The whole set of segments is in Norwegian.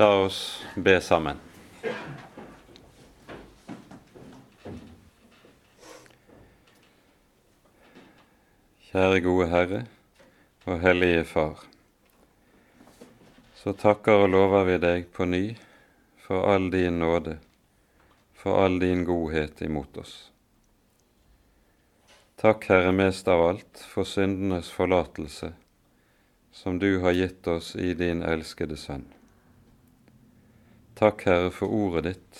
La oss be sammen. Kjære gode Herre og Hellige Far. Så takker og lover vi deg på ny for all din nåde, for all din godhet imot oss. Takk, Herre, mest av alt, for syndenes forlatelse, som du har gitt oss i din elskede Sønn. Takk, Herre, for ordet ditt,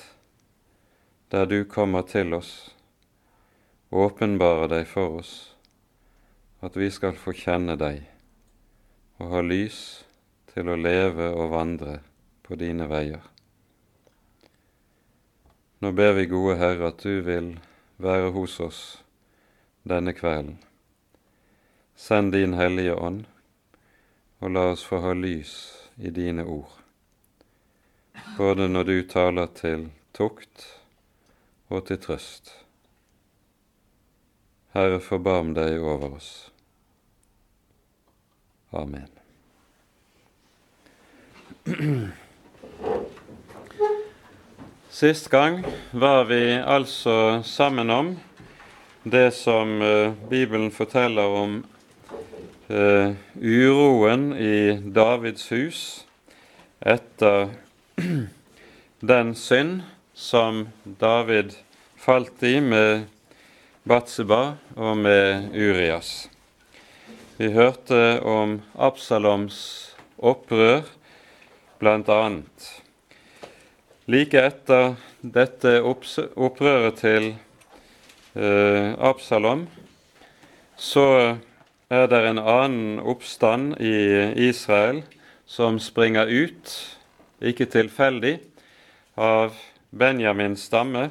der du kommer til oss, åpenbarer deg for oss, at vi skal få kjenne deg og ha lys til å leve og vandre på dine veier. Nå ber vi, gode Herre, at du vil være hos oss denne kvelden. Send din Hellige Ånd, og la oss få ha lys i dine ord, både når du taler til tukt og til trøst. Herre, forbarm deg over oss. Amen. Sist gang var vi altså sammen om det som uh, Bibelen forteller om uh, uroen i Davids hus etter den synd som David falt i med Batseba og med Urias. Vi hørte om Absaloms opprør, bl.a. Like etter dette opprøret til eh, Absalom, så er det en annen oppstand i Israel som springer ut, ikke tilfeldig, av Benjamins stamme.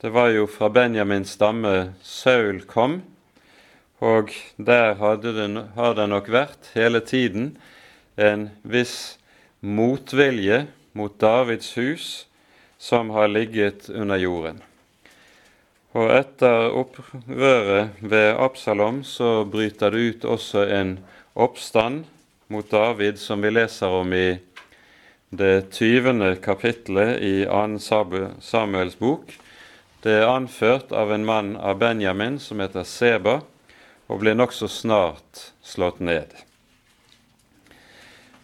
Det var jo fra Benjamins stamme Saul kom, og der det, har det nok vært hele tiden en viss motvilje mot Davids hus som har ligget under jorden. Og etter opprøret ved Absalom så bryter det ut også en oppstand mot David, som vi leser om i det tyvende kapittelet i 2. Samuels bok. Det er anført av en mann av Benjamin som heter Seba, og blir nokså snart slått ned.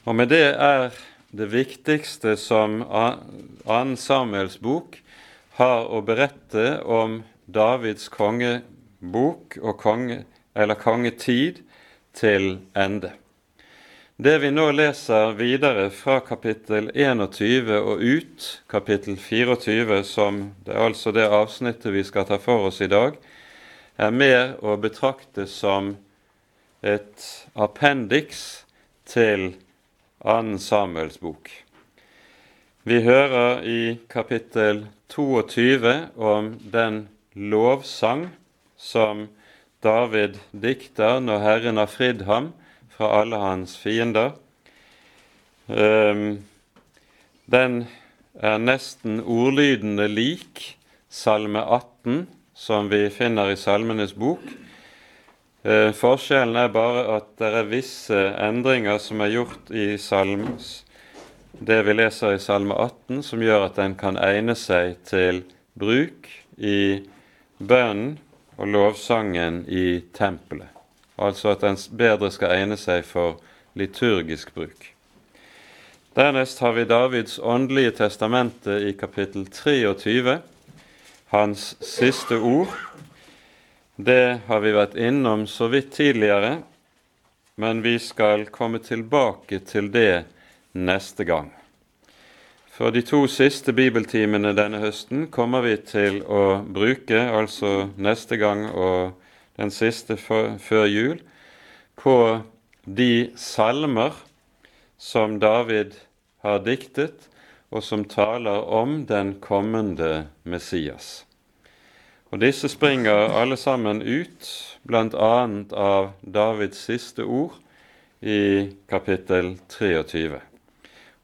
Og med det er det viktigste som 2. Samuels bok har å berette om Davids kongebok og konge, eller kongetid til ende. Det vi nå leser videre fra kapittel 21 og ut kapittel 24, som det er altså det avsnittet vi skal ta for oss i dag, er mer å betrakte som et appendiks til 2. Samuels bok. Vi hører i kapittel 22 om den lovsang som David dikter når Herren har fridd ham fra alle hans fiender. Ehm, den er nesten ordlydende lik Salme 18, som vi finner i Salmenes bok. Eh, forskjellen er bare at det er visse endringer som er gjort i salms, det vi leser i Salme 18, som gjør at den kan egne seg til bruk i bønnen og lovsangen i tempelet. Altså at den bedre skal egne seg for liturgisk bruk. Dernest har vi Davids åndelige testamente i kapittel 23 hans siste ord. Det har vi vært innom så vidt tidligere, men vi skal komme tilbake til det neste gang. For de to siste bibeltimene denne høsten kommer vi til å bruke, altså neste gang og den siste før jul, på de salmer som David har diktet, og som taler om den kommende Messias. Og Disse springer alle sammen ut bl.a. av Davids siste ord i kapittel 23.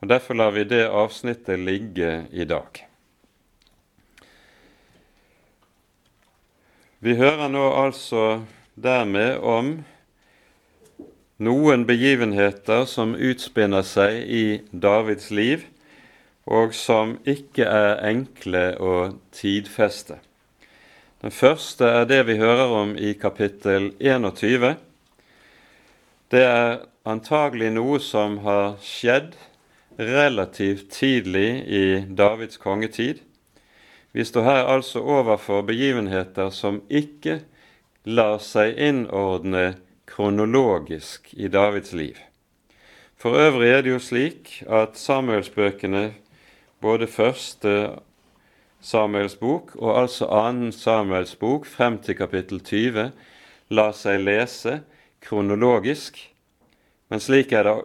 Og Derfor lar vi det avsnittet ligge i dag. Vi hører nå altså dermed om noen begivenheter som utspinner seg i Davids liv og som ikke er enkle å tidfeste. Den første er det vi hører om i kapittel 21. Det er antagelig noe som har skjedd relativt tidlig i Davids kongetid. Vi står her altså overfor begivenheter som ikke lar seg innordne kronologisk i Davids liv. For øvrig er det jo slik at Samuelsbøkene, både første Samuels bok og altså annen Samuels bok frem til kapittel 20, lar seg lese kronologisk, men slik er det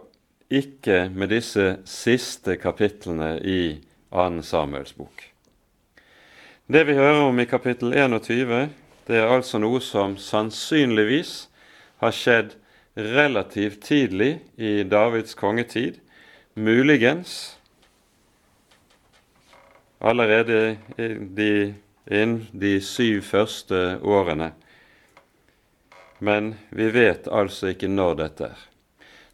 ikke med disse siste kapitlene i annen Samuels bok. Det vi hører om i kapittel 21, det er altså noe som sannsynligvis har skjedd relativt tidlig i Davids kongetid, muligens allerede de, inn de syv første årene. Men vi vet altså ikke når dette er.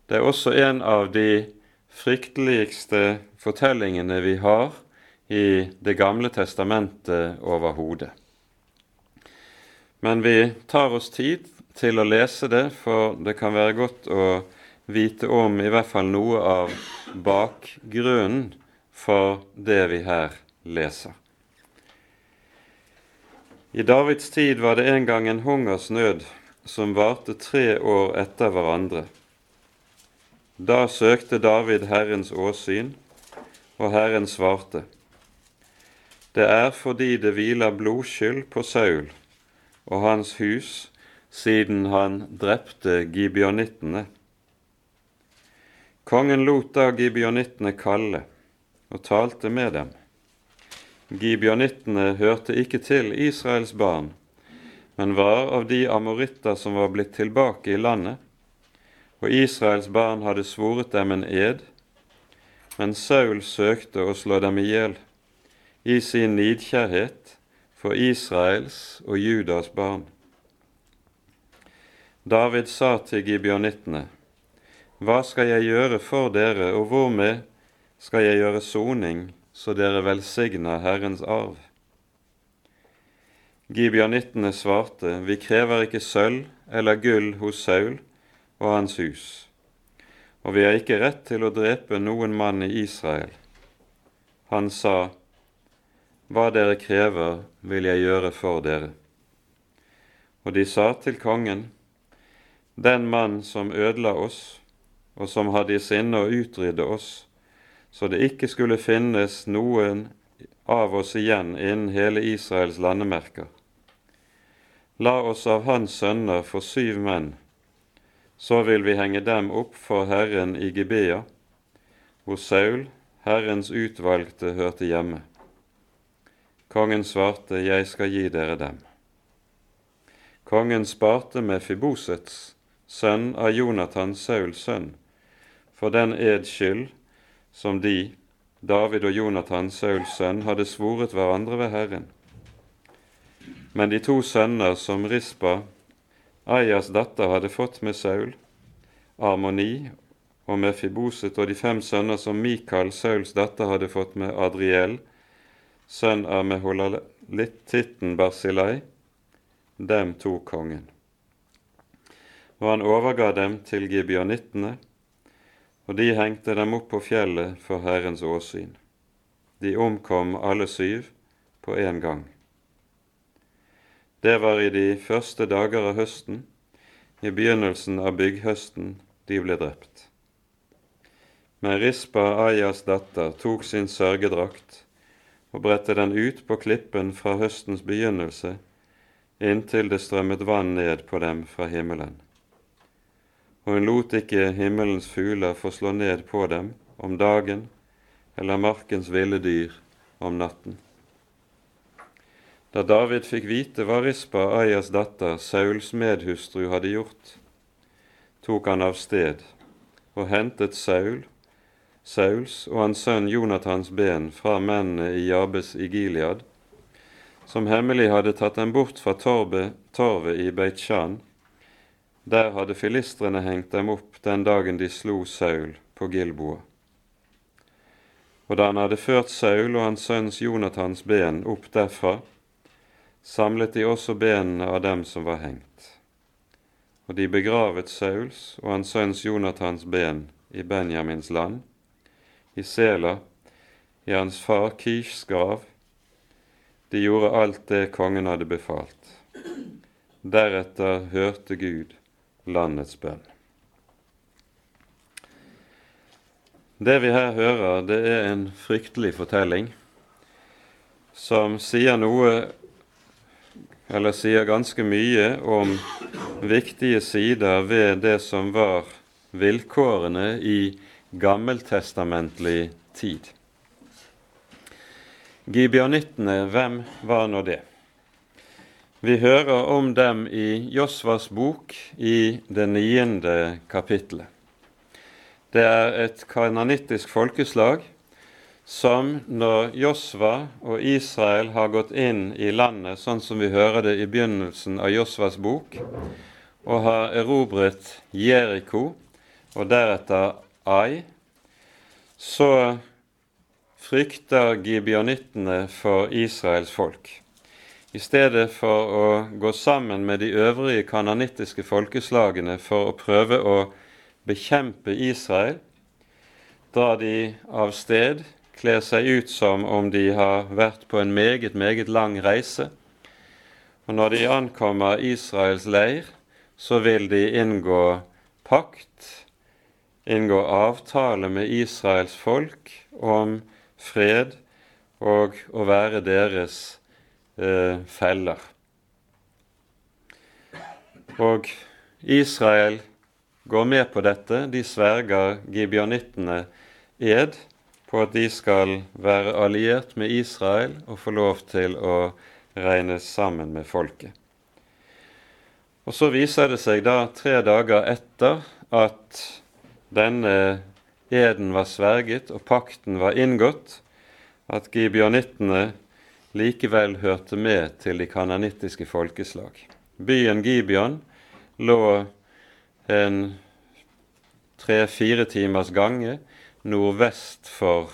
Det er også en av de frykteligste fortellingene vi har i Det gamle testamentet overhodet. Men vi tar oss tid til å lese det, for det kan være godt å vite om i hvert fall noe av bakgrunnen for det vi her leser. I Davids tid var det en gang en hungersnød som varte tre år etter hverandre. Da søkte David Herrens åsyn, og Herren svarte. Det er fordi det hviler blodskyld på Saul og hans hus siden han drepte gibeonittene. Kongen lot da gibeonittene kalle og talte med dem. Gibeonittene hørte ikke til Israels barn, men var av de amoritter som var blitt tilbake i landet, og Israels barn hadde svoret dem en ed, men Saul søkte å slå dem i hjel i sin nidkjærhet for Israels og Judas barn. David sa til gibeonittene, Hva skal jeg gjøre for dere, og hvormed skal jeg gjøre soning, så dere velsigner Herrens arv? Gibeonittene svarte, Vi krever ikke sølv eller gull hos Saul og hans hus, og vi har ikke rett til å drepe noen mann i Israel. Han sa, Hva dere krever, vil jeg gjøre for dere. Og de sa til kongen, den mann som ødela oss, og som hadde i sinne å utrydde oss, så det ikke skulle finnes noen av oss igjen innen hele Israels landemerker. La oss av hans sønner få syv menn, så vil vi henge dem opp for Herren i Gibea, hvor Saul, Herrens utvalgte, hørte hjemme. Kongen svarte, Jeg skal gi dere dem. Kongen sparte med Fibosets, sønn av Jonathan, Sauls sønn, for den eds skyld som de, David og Jonathan, Sauls sønn, hadde svoret hverandre ved Herren. Men de to sønner som Rispa, Ajas datter, hadde fått med Saul, Armoni og Mefiboset og de fem sønner som Mikael, Sauls datter, hadde fått med Adriel, sønn av Meholalittitten dem tok kongen og han overga dem til gibeonittene, og de hengte dem opp på fjellet for Herrens åsyn. De omkom alle syv på én gang. Det var i de første dager av høsten, i begynnelsen av bygghøsten, de ble drept. Men Rispa, Ayas datter, tok sin sørgedrakt og bredte den ut på klippen fra høstens begynnelse inntil det strømmet vann ned på dem fra himmelen og hun lot ikke himmelens fugler få slå ned på dem om dagen eller markens ville dyr om natten. Da David fikk vite hva Rispa, Ayas datter, Sauls medhustru, hadde gjort, tok han av sted og hentet Saul, Sauls og hans sønn Jonathans ben fra mennene i Jabes i Gilead, som hemmelig hadde tatt dem bort fra torvet i Beitsjan. Der hadde filistrene hengt dem opp den dagen de slo Saul på Gilboa. Og da han hadde ført Saul og hans sønns Jonathans ben opp derfra, samlet de også benene av dem som var hengt. Og de begravet Sauls og hans sønns Jonathans ben i Benjamins land, i Sela, i hans far Kish grav. De gjorde alt det kongen hadde befalt. Deretter hørte Gud landets bønn. Det vi her hører, det er en fryktelig fortelling som sier noe, eller sier ganske mye, om viktige sider ved det som var vilkårene i gammeltestamentlig tid. Gibeonittene, hvem var nå det? Vi hører om dem i Josvas bok i det niende kapittelet. Det er et kananittisk folkeslag som når Josva og Israel har gått inn i landet, sånn som vi hører det i begynnelsen av Josvas bok, og har erobret Jeriko og deretter Ai, så frykter gibionittene for Israels folk. I stedet for å gå sammen med de øvrige kananittiske folkeslagene for å prøve å bekjempe Israel, drar de av sted, kler seg ut som om de har vært på en meget, meget lang reise. Og når de ankommer Israels leir, så vil de inngå pakt, inngå avtale med Israels folk om fred og å være deres eh, feller. Og Israel går med på dette. De sverger gibionittene ed på at de skal være alliert med Israel og få lov til å regnes sammen med folket. Og Så viser det seg da tre dager etter at denne eden var sverget og pakten var inngått, at gibeonittene likevel hørte med til de kananittiske folkeslag. Byen Gibeon lå en tre-fire timers gange nordvest for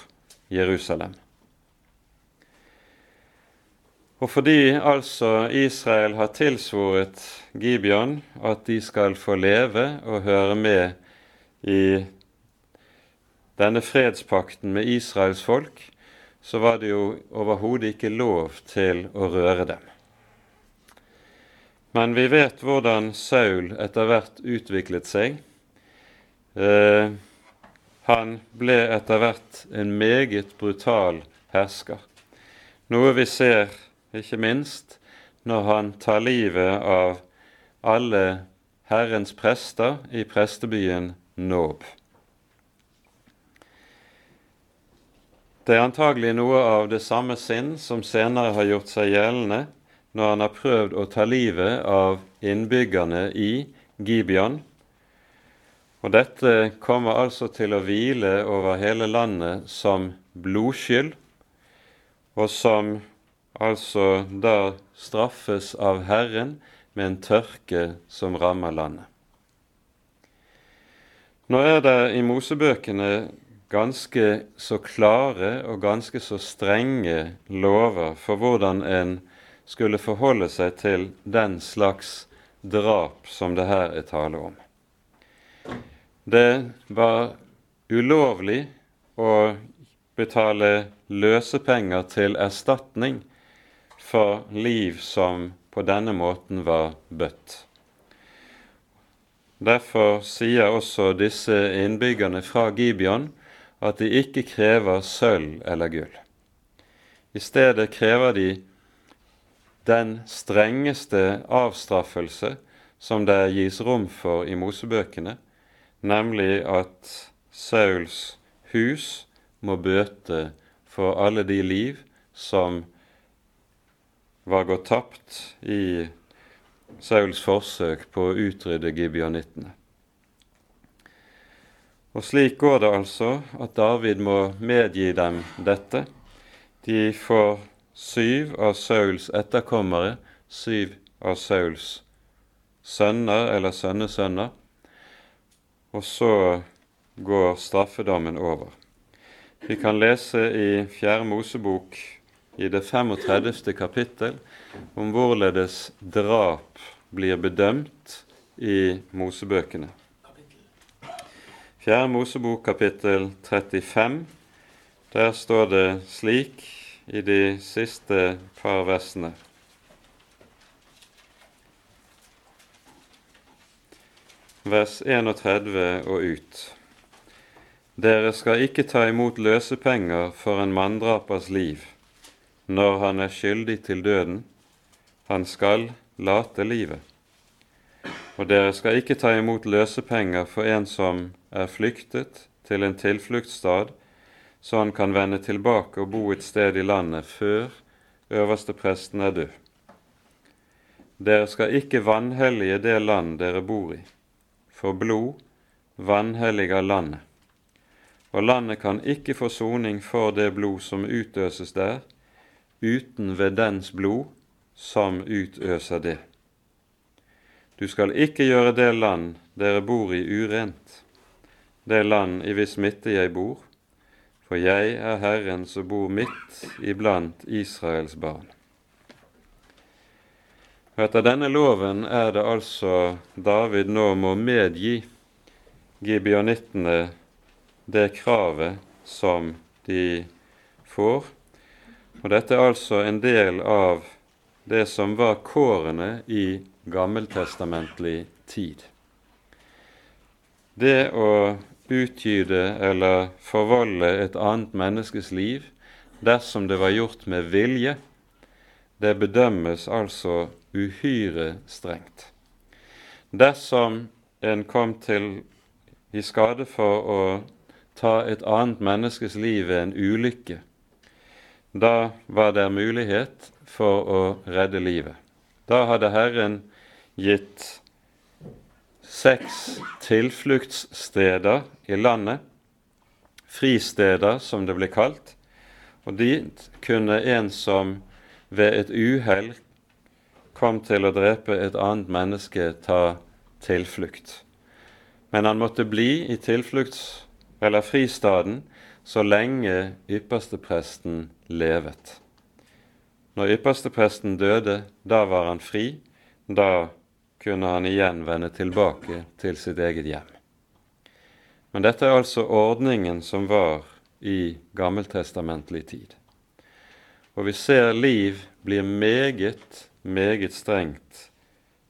Jerusalem. Og fordi altså Israel har tilsvoret Gibeon at de skal få leve og høre med i denne fredspakten med Israels folk, så var det jo overhodet ikke lov til å røre dem. Men vi vet hvordan Saul etter hvert utviklet seg. Eh, han ble etter hvert en meget brutal hersker. Noe vi ser ikke minst når han tar livet av alle Herrens prester i prestebyen Nob. Det er antagelig noe av det samme sinn som senere har gjort seg gjeldende når han har prøvd å ta livet av innbyggerne i Gibeon. Og dette kommer altså til å hvile over hele landet som blodskyld, og som altså da straffes av Herren med en tørke som rammer landet. Nå er det i Mosebøkene ganske så klare og ganske så strenge lover for hvordan en skulle forholde seg til den slags drap som det her er tale om. Det var ulovlig å betale løsepenger til erstatning for liv som på denne måten var bøtt. Derfor sier også disse innbyggerne fra Gibeon at de ikke krever sølv eller gull. I stedet krever de den strengeste avstraffelse som det gis rom for i Mosebøkene, nemlig at Sauls hus må bøte for alle de liv som var gått tapt i Sauls forsøk på å utrydde gibeonittene. Og slik går det altså at David må medgi dem dette. De får syv av Sauls etterkommere, syv av Sauls sønner eller sønnesønner, og så går straffedommen over. Vi kan lese i Fjerde Mosebok i det 35. kapittel om hvorledes drap blir bedømt i Mosebøkene. Fjerde Mosebok kapittel 35. Der står det slik i de siste par versene. Vers 31 og ut. Dere skal ikke ta imot løsepenger for en manndrapers liv når han er skyldig til døden. Han skal late livet. Og dere skal ikke ta imot løsepenger for en som er flyktet til en tilfluktsstad, så han kan vende tilbake og bo et sted i landet før øverstepresten er død. Dere skal ikke vanhellige det land dere bor i, for blod vanhelliger landet. Og landet kan ikke få soning for det blod som utøses der, uten ved dens blod som utøser det. Du skal ikke gjøre det land dere bor i, urent, det land i hvis midte jeg bor, for jeg er Herren som bor midt iblant Israels barn. Og Etter denne loven er det altså David nå må medgi gibeonittene det kravet som de får. Og dette er altså en del av det som var kårene i gammeltestamentlig tid. Det å utgyde eller forvolde et annet menneskes liv dersom det var gjort med vilje, det bedømmes altså uhyre strengt. Dersom en kom til i skade for å ta et annet menneskes liv ved en ulykke, da var det mulighet for å redde livet. Da hadde Herren gitt seks tilfluktssteder i landet, fristeder som det ble kalt, og dit kunne en som ved et uhell kom til å drepe et annet menneske, ta tilflukt. Men han måtte bli i tilflukts- eller fristaden så lenge ypperstepresten levet. Når ypperstepresten døde, da var han fri. Da kunne han igjen vende tilbake til sitt eget hjem. Men dette er altså ordningen som var i gammeltestamentlig tid. Og vi ser liv blir meget, meget strengt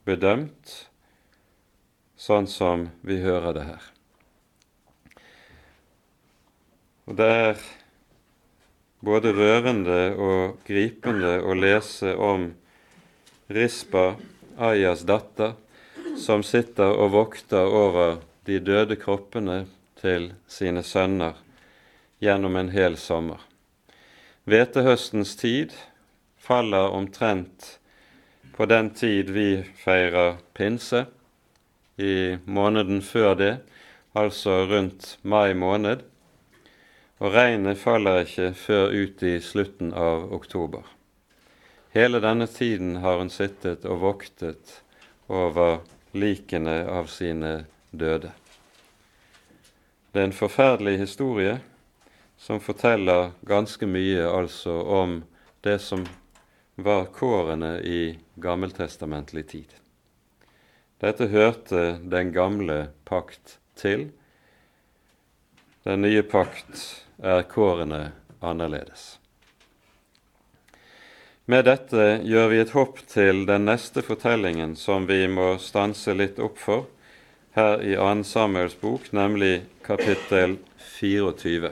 bedømt, sånn som vi hører det her. Og det er både rørende og gripende å lese om Rispa Ayas datter, som sitter og vokter over de døde kroppene til sine sønner gjennom en hel sommer. Hvetehøstens tid faller omtrent på den tid vi feirer pinse, i måneden før det, altså rundt mai måned, og regnet faller ikke før ut i slutten av oktober. Hele denne tiden har hun sittet og voktet over likene av sine døde. Det er en forferdelig historie som forteller ganske mye altså om det som var kårene i gammeltestamentlig tid. Dette hørte den gamle pakt til. Den nye pakt er kårene annerledes. Med dette gjør vi et hopp til den neste fortellingen som vi må stanse litt opp for her i 2. Samuels bok, nemlig kapittel 24.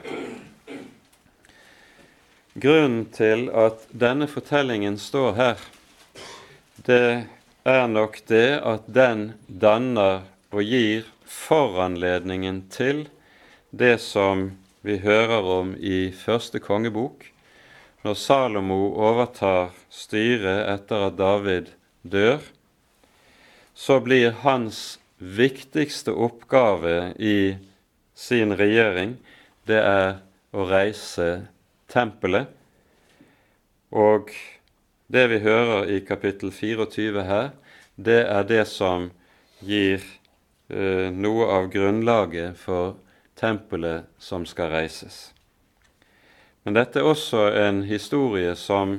Grunnen til at denne fortellingen står her, det er nok det at den danner og gir foranledningen til det som vi hører om i første kongebok, når Salomo overtar styret etter at David dør, så blir hans viktigste oppgave i sin regjering det er å reise tempelet. Og det vi hører i kapittel 24 her, det er det som gir eh, noe av grunnlaget for tempelet som skal reises. Men dette er også en historie som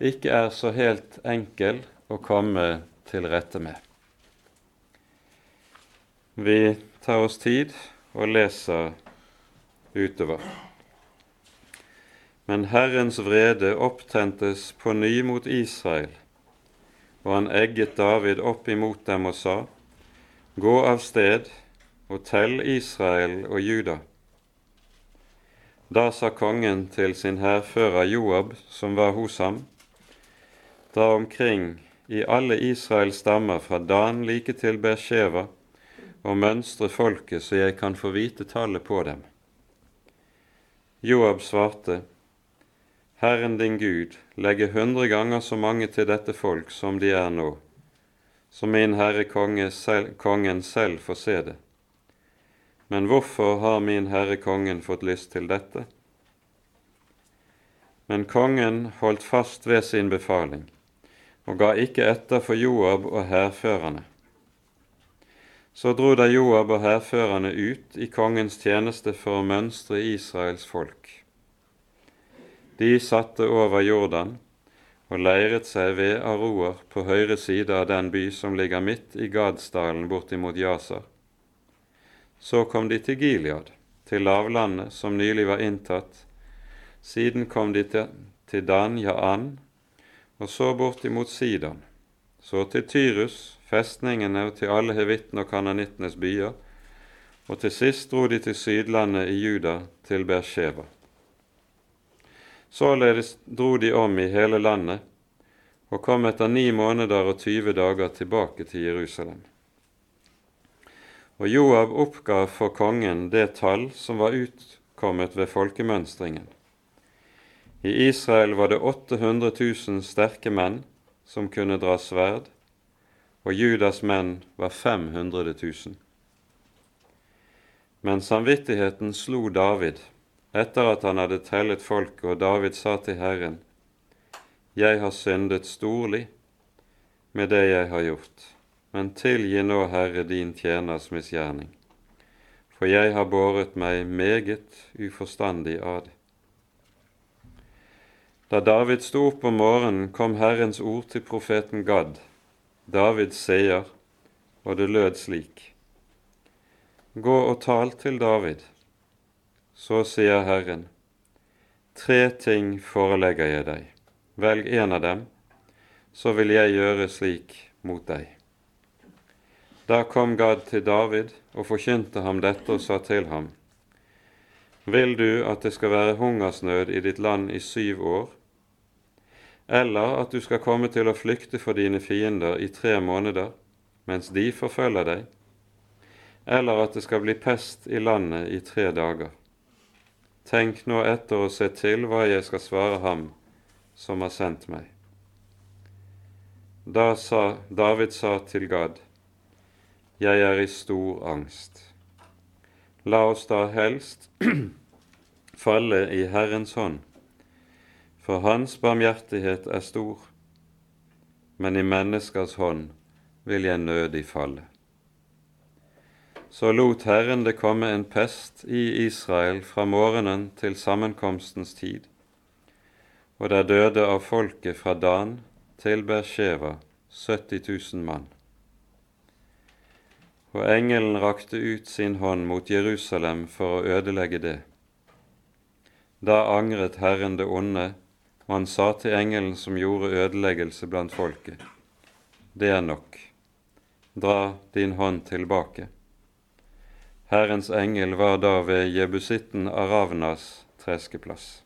ikke er så helt enkel å komme til rette med. Vi tar oss tid og leser utover. Men Herrens vrede opptentes på ny mot Israel, og han egget David opp imot dem og sa:" Gå av sted og tell Israel og Juda. Da sa kongen til sin hærfører Joab, som var hos ham, dra omkring i alle Israels stammer fra Dan like til Beersheva og mønstre folket så jeg kan få vite tallet på dem. Joab svarte, Herren din Gud legger hundre ganger så mange til dette folk som de er nå, så min Herre konge selv, kongen selv får se det. Men hvorfor har min Herre kongen fått lyst til dette? Men kongen holdt fast ved sin befaling og ga ikke etter for Joab og hærførerne. Så dro da Joab og hærførerne ut i kongens tjeneste for å mønstre Israels folk. De satte over Jordan og leiret seg ved Aroer på høyre side av den by som ligger midt i Gadsdalen bortimot Jaser. Så kom de til Gilead, til lavlandet som nylig var inntatt. Siden kom de til, til Dan Jaan, og så bortimot Sidan. Så til Tyrus, festningene og til alle hevittene og kananittenes byer. Og til sist dro de til sydlandet i Juda, til Bersheva. Således dro de om i hele landet og kom etter ni måneder og tyve dager tilbake til Jerusalem. Og Joab oppga for kongen det tall som var utkommet ved folkemønstringen. I Israel var det 800 000 sterke menn som kunne dra sverd, og Judas menn var 500 000. Men samvittigheten slo David etter at han hadde tellet folket, og David sa til Herren, Jeg har syndet storlig med det jeg har gjort, men tilgi nå, Herre, din tjeners misgjerning, for jeg har båret meg meget uforstandig av det. Da David sto opp om morgenen, kom Herrens ord til profeten Gad, Davids seier, og det lød slik. Gå og tal til David så sier Herren, tre ting forelegger jeg deg, velg en av dem, så vil jeg gjøre slik mot deg. Da kom Gad til David og forkynte ham dette og sa til ham, Vil du at det skal være hungersnød i ditt land i syv år, eller at du skal komme til å flykte for dine fiender i tre måneder mens de forfølger deg, eller at det skal bli pest i landet i tre dager? Tenk nå etter og se til hva jeg skal svare ham som har sendt meg. Da sa David sa til Gad, Jeg er i stor angst. La oss da helst falle i Herrens hånd, for Hans barmhjertighet er stor, men i menneskers hånd vil jeg nødig falle så lot Herren det komme en pest i Israel fra morgenen til sammenkomstens tid, og der døde av folket fra Dan til Bersheva 70 000 mann. Og engelen rakte ut sin hånd mot Jerusalem for å ødelegge det. Da angret Herren det onde, og han sa til engelen som gjorde ødeleggelse blant folket, det er nok, dra din hånd tilbake. Herrens engel var da ved jebusitten Aravnas treskeplass.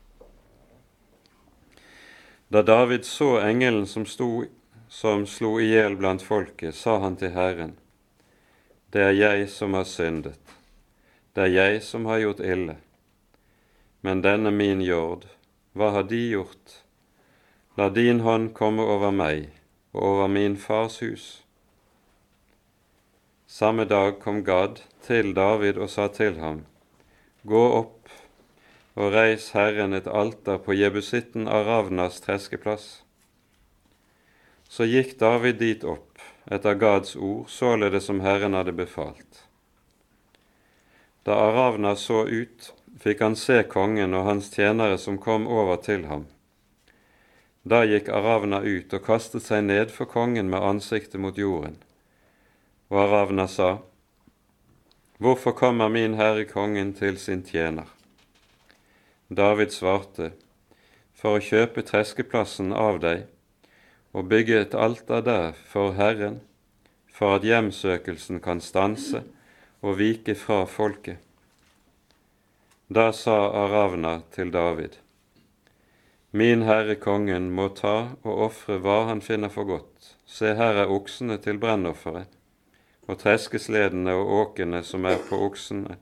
Da David så engelen som, sto, som slo i hjel blant folket, sa han til Herren, Det er jeg som har syndet, det er jeg som har gjort ille. Men denne min jord, hva har de gjort? La din hånd komme over meg og over min fars hus. Samme dag kom Gad til David og sa til ham, Gå opp og reis Herren et alter på jebusitten av Ravnas treskeplass. Så gikk David dit opp, etter Gads ord, således som Herren hadde befalt. Da Aravna så ut, fikk han se kongen og hans tjenere som kom over til ham. Da gikk Aravna ut og kastet seg ned for kongen med ansiktet mot jorden. Og Aravna sa, Hvorfor kommer min herre kongen til sin tjener? David svarte, For å kjøpe treskeplassen av deg og bygge et alter der for Herren, for at hjemsøkelsen kan stanse og vike fra folket. Da sa Aravna til David, Min herre kongen må ta og ofre hva han finner for godt. Se, her er oksene til brennofferet og treskesledene og åkene som er på oksene,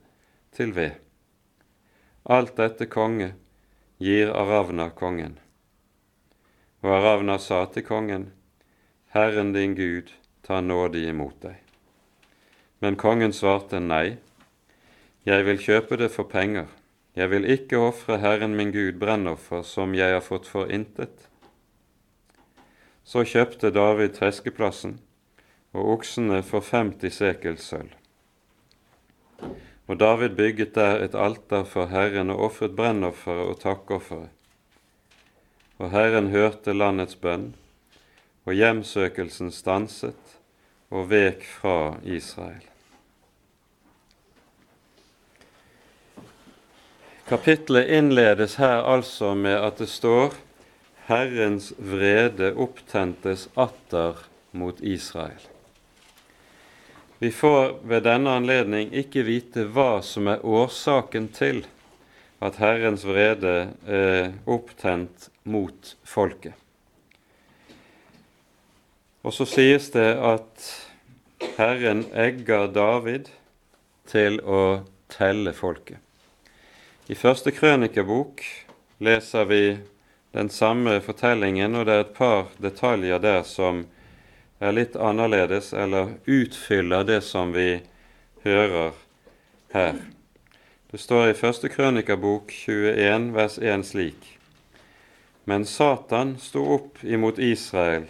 til ved. Alt dette konge gir Aravna kongen. Og Aravna sa til kongen, Herren din Gud tar nådig imot deg. Men kongen svarte nei, jeg vil kjøpe det for penger, jeg vil ikke ofre Herren min Gud brennoffer som jeg har fått for intet. Så kjøpte David treskeplassen og oksene for 50 sekel sølv. Og David bygget der et alter for Herren og ofret brennofferet og takkofferet. Og Herren hørte landets bønn, og hjemsøkelsen stanset og vek fra Israel. Kapitlet innledes her altså med at det står Herrens vrede opptentes atter mot Israel. Vi får ved denne anledning ikke vite hva som er årsaken til at Herrens vrede er opptent mot folket. Og så sies det at Herren egger David til å telle folket. I første krønikebok leser vi den samme fortellingen, og det er et par detaljer der som er litt annerledes, eller utfyller det som vi hører her. Det står i første krønikabok 21 vers 1 slik.: Men Satan sto opp imot Israel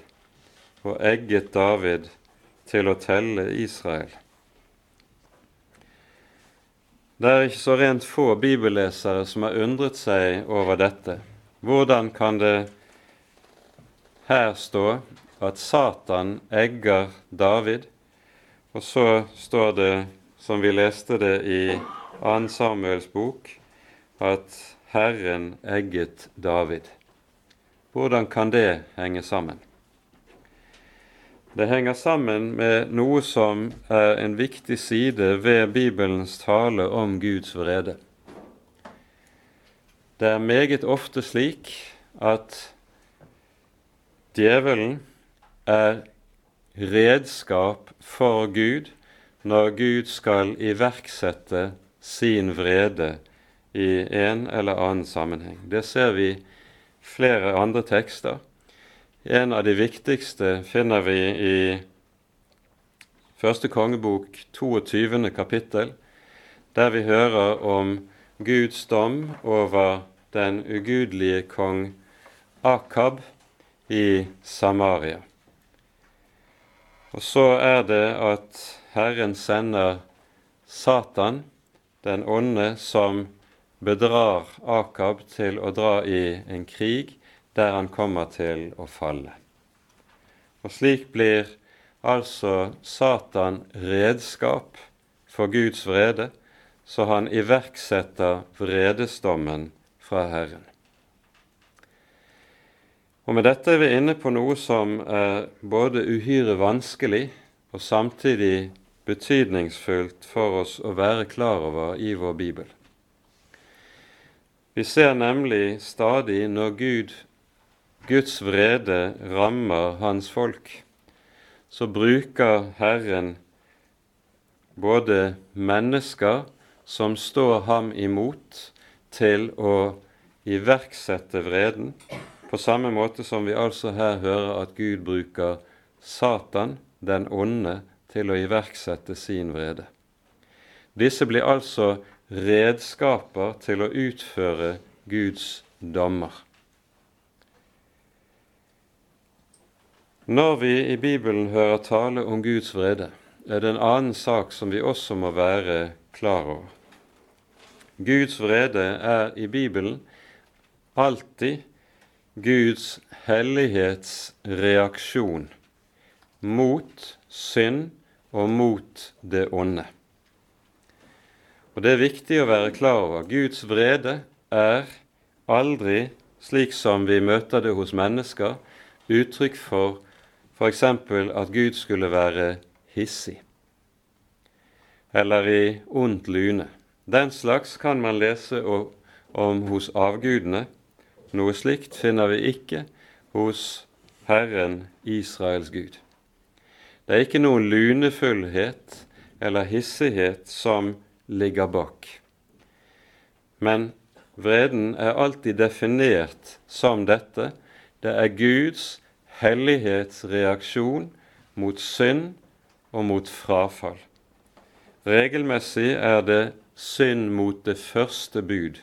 og egget David til å telle Israel. Det er ikke så rent få bibellesere som har undret seg over dette. Hvordan kan det her stå at Satan egger David. Og så står det, som vi leste det i 2. Samuels bok, at Herren egget David. Hvordan kan det henge sammen? Det henger sammen med noe som er en viktig side ved Bibelens tale om Guds vrede. Det er meget ofte slik at djevelen er redskap for Gud når Gud skal iverksette sin vrede i en eller annen sammenheng. Det ser vi flere andre tekster. En av de viktigste finner vi i første kongebok 22. kapittel, der vi hører om Guds dom over den ugudelige kong Akab i Samaria. Og så er det at Herren sender Satan, den onde, som bedrar Akab til å dra i en krig der han kommer til å falle. Og slik blir altså Satan redskap for Guds vrede, så han iverksetter vredesdommen fra Herren. Og med dette er vi inne på noe som er både uhyre vanskelig og samtidig betydningsfullt for oss å være klar over i vår bibel. Vi ser nemlig stadig når Gud, Guds vrede rammer hans folk, så bruker Herren både mennesker som står ham imot, til å iverksette vreden, på samme måte som vi altså her hører at Gud bruker Satan, den onde, til å iverksette sin vrede. Disse blir altså redskaper til å utføre Guds dommer. Når vi i Bibelen hører tale om Guds vrede, er det en annen sak som vi også må være klar over. Guds vrede er i Bibelen alltid Guds hellighetsreaksjon mot synd og mot det onde. Og Det er viktig å være klar over. Guds vrede er aldri, slik som vi møter det hos mennesker, uttrykk for f.eks. at Gud skulle være hissig eller i ondt lune. Den slags kan man lese om hos avgudene. Noe slikt finner vi ikke hos Herren Israels Gud. Det er ikke noen lunefullhet eller hissighet som ligger bak. Men vreden er alltid definert som dette. Det er Guds hellighetsreaksjon mot synd og mot frafall. Regelmessig er det synd mot det første bud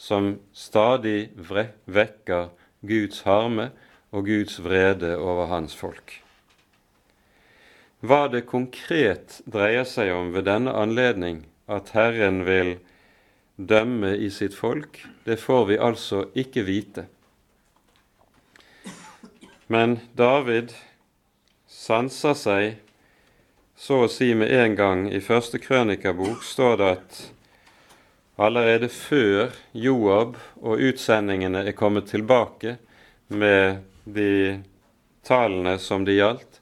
som stadig vekker Guds harme og Guds vrede over hans folk. Hva det konkret dreier seg om ved denne anledning at Herren vil dømme i sitt folk, det får vi altså ikke vite. Men David sanser seg så å si med en gang. I første krønikabok står det at allerede før Joab og utsendingene er kommet tilbake med de tallene som de gjaldt,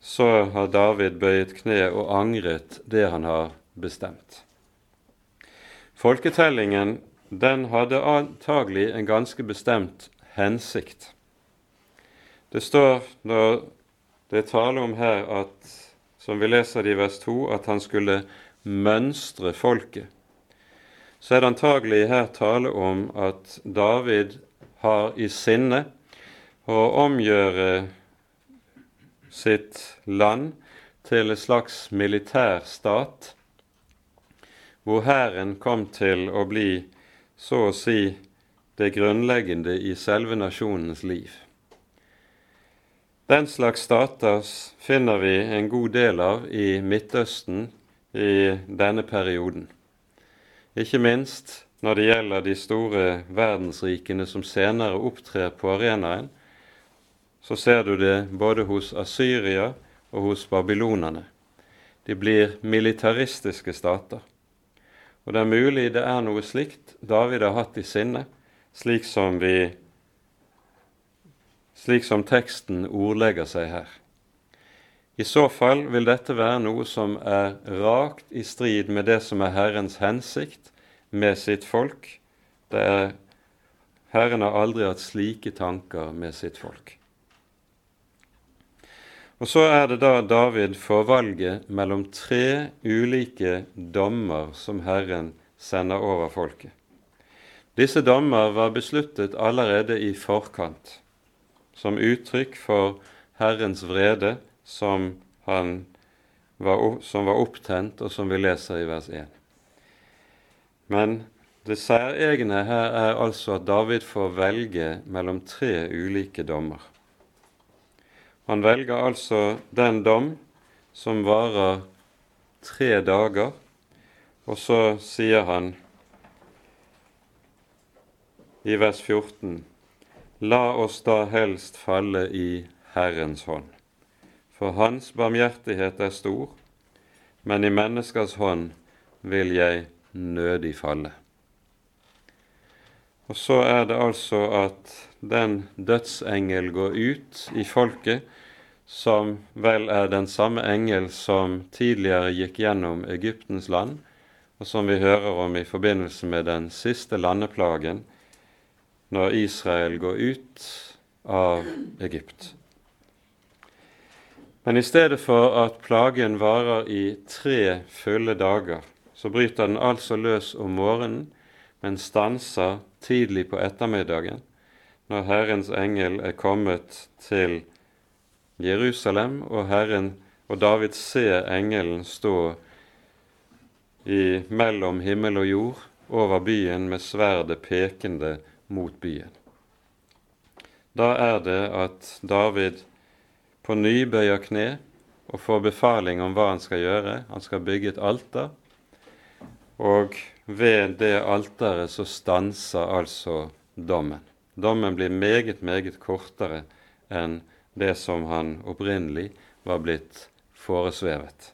så har David bøyet kne og angret det han har bestemt. Folketellingen den hadde antagelig en ganske bestemt hensikt. Det står når det er tale om her at, som vi leser det i vers 2, at han skulle mønstre folket, så er det antagelig her tale om at David har i sinne å omgjøre sitt land til en slags militærstat, hvor hæren kom til å bli så å si det grunnleggende i selve nasjonens liv. Den slags stater finner vi en god del av i Midtøsten i denne perioden. Ikke minst når det gjelder de store verdensrikene som senere opptrer på arenaen, så ser du det både hos Asyria og hos babylonerne. De blir militaristiske stater. Og det er mulig det er noe slikt David har hatt i sinne, slik som, vi, slik som teksten ordlegger seg her. I så fall vil dette være noe som er rakt i strid med det som er Herrens hensikt med sitt folk. Det er, Herren har aldri hatt slike tanker med sitt folk. Og så er det da David får valget mellom tre ulike dommer som Herren sender over folket. Disse dommer var besluttet allerede i forkant, som uttrykk for Herrens vrede som, var, som var opptent, og som vi leser i vers 1. Men det særegne her er altså at David får velge mellom tre ulike dommer. Han velger altså den dom som varer tre dager, og så sier han i vers 14.: La oss da helst falle i Herrens hånd, for Hans barmhjertighet er stor, men i menneskers hånd vil jeg nødig falle. Og så er det altså at den dødsengel går ut i folket som vel er den samme engel som tidligere gikk gjennom Egyptens land, og som vi hører om i forbindelse med den siste landeplagen, når Israel går ut av Egypt. Men i stedet for at plagen varer i tre fulle dager, så bryter den altså løs om morgenen, men stanser tidlig på ettermiddagen, når Herrens engel er kommet til Jerusalem, og Herren og David ser engelen stå i, mellom himmel og jord over byen med sverdet pekende mot byen. Da er det at David på ny bøyer kne og får befaling om hva han skal gjøre. Han skal bygge et alter og ved det alteret så stanser altså dommen. Dommen blir meget, meget kortere enn det som han opprinnelig var blitt foresvevet.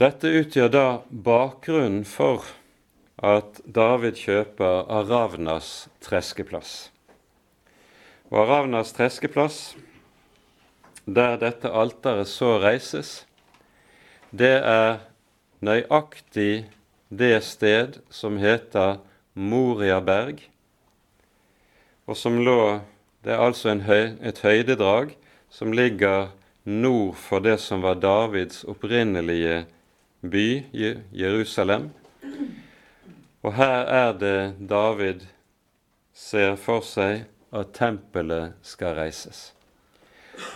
Dette utgjør da bakgrunnen for at David kjøper Aravnas treskeplass. Og Aravnas treskeplass, der dette alteret så reises, det er nøyaktig det sted som heter Moriaberg, og som lå Det er altså høy, et høydedrag som ligger nord for det som var Davids opprinnelige by, Jerusalem. Og her er det David ser for seg at tempelet skal reises.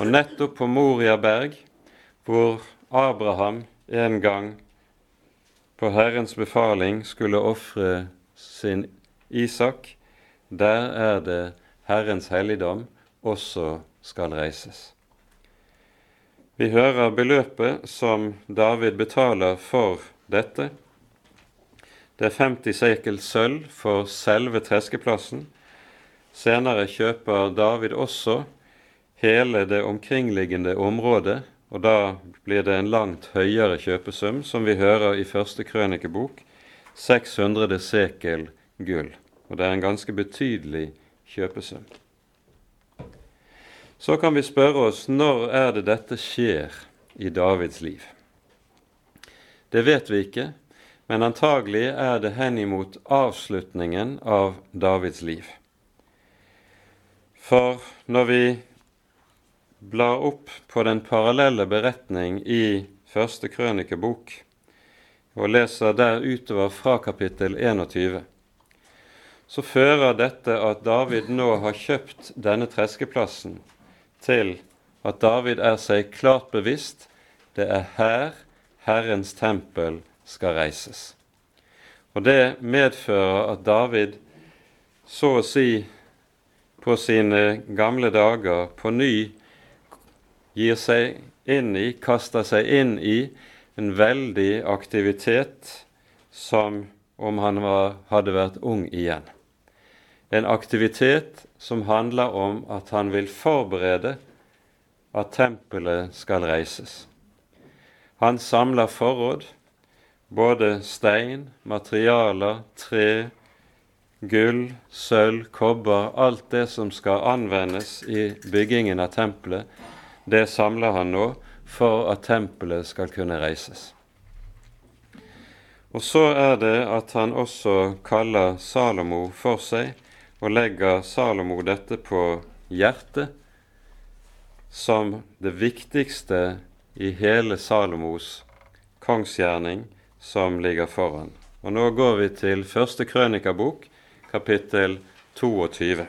Og nettopp på Moriaberg, hvor Abraham en gang på Herrens befaling skulle ofre sin Isak, der er det Herrens helligdom også skal reises. Vi hører beløpet som David betaler for dette. Det er 50 sekel sølv for selve treskeplassen. Senere kjøper David også hele det omkringliggende området, og da blir det en langt høyere kjøpesum, som vi hører i første krønikebok, 600 sekel gull. Og det er en ganske betydelig kjøpesum. Så kan vi spørre oss når er det dette skjer i Davids liv? Det vet vi ikke, men antagelig er det henimot avslutningen av Davids liv. For når vi blar opp på den parallelle beretning i første krønikebok og leser der utover fra kapittel 21, så fører dette at David nå har kjøpt denne treskeplassen, til at David er seg klart bevisst det er her Herrens tempel skal reises. Og det medfører at David så å si på sine gamle dager på ny gir seg inn i, kaster seg inn i, en veldig aktivitet som om han var, hadde vært ung igjen. En aktivitet som handler om at han vil forberede at tempelet skal reises. Han samler forråd, både stein, materialer, tre, gull, sølv, kobber, alt det som skal anvendes i byggingen av tempelet, det samler han nå for at tempelet skal kunne reises. Og så er det at han også kaller Salomo for seg og legger Salomo dette på hjertet som det viktigste i hele Salomos kongsgjerning som ligger foran. Og Nå går vi til første krønikabok, kapittel 22.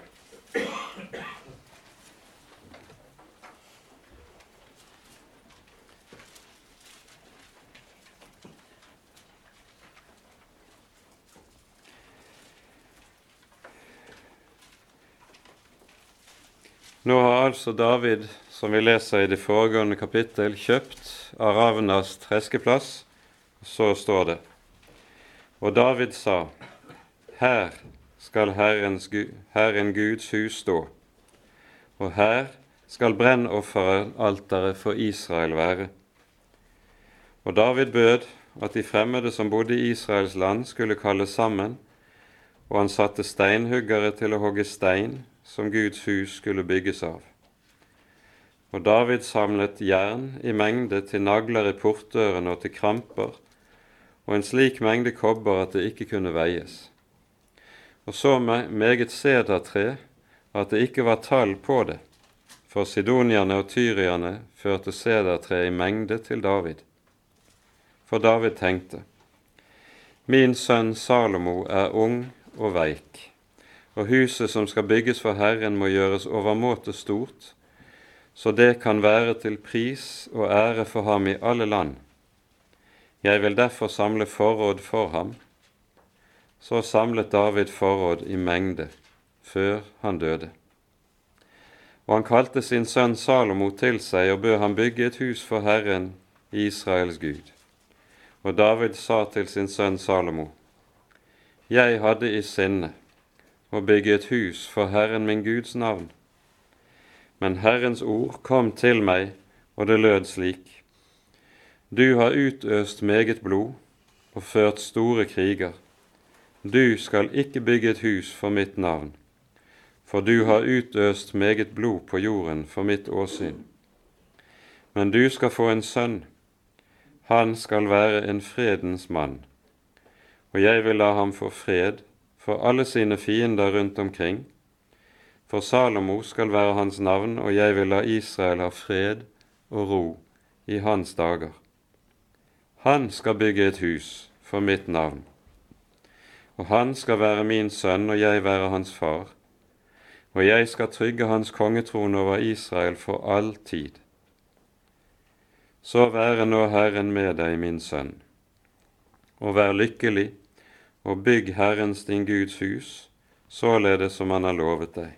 Nå har altså David, som vi leser i det foregående kapittel, kjøpt av Ravnas treskeplass. Så står det Og David sa, Her skal Herrens, Herren Guds hus stå, og her skal brennofferalteret for Israel være. Og David bød at de fremmede som bodde i Israels land, skulle kalles sammen, og han satte steinhuggere til å hogge stein som Guds hus skulle bygges av. Og David samlet jern i mengde til nagler i portdørene og til kramper, og en slik mengde kobber at det ikke kunne veies. Og så meget sedertre at det ikke var tall på det, for sidonierne og tyrierne førte sedertre i mengde til David. For David tenkte, Min sønn Salomo er ung og veik og huset som skal bygges for Herren, må gjøres overmåte stort, så det kan være til pris og ære for ham i alle land. Jeg vil derfor samle forråd for ham. Så samlet David forråd i mengde før han døde. Og han kalte sin sønn Salomo til seg og bød ham bygge et hus for Herren, Israels Gud. Og David sa til sin sønn Salomo, Jeg hadde i sinne å bygge et hus for Herren min Guds navn. Men Herrens ord kom til meg, og det lød slik. Du har utøst meget blod og ført store kriger. Du skal ikke bygge et hus for mitt navn, for du har utøst meget blod på jorden for mitt åsyn. Men du skal få en sønn, han skal være en fredens mann, og jeg vil la ham få fred for alle sine fiender rundt omkring. For Salomo skal være hans navn, og jeg vil la Israel ha fred og ro i hans dager. Han skal bygge et hus for mitt navn, og han skal være min sønn, og jeg være hans far, og jeg skal trygge hans kongetrone over Israel for all tid. Så være nå Herren med deg, min sønn, og vær lykkelig, og bygg Herrens din Guds hus, således som Han har lovet deg.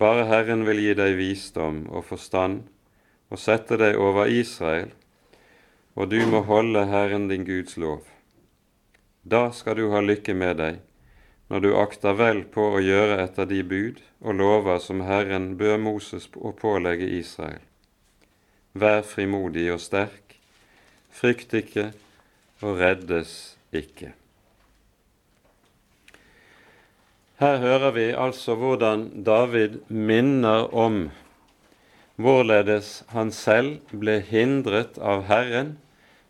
Bare Herren vil gi deg visdom og forstand og sette deg over Israel, og du må holde Herren din Guds lov. Da skal du ha lykke med deg, når du akter vel på å gjøre etter de bud og lover som Herren bør Moses å pålegge Israel. Vær frimodig og sterk, frykt ikke og reddes ikke. Her hører vi altså hvordan David minner om hvorledes han selv ble hindret av Herren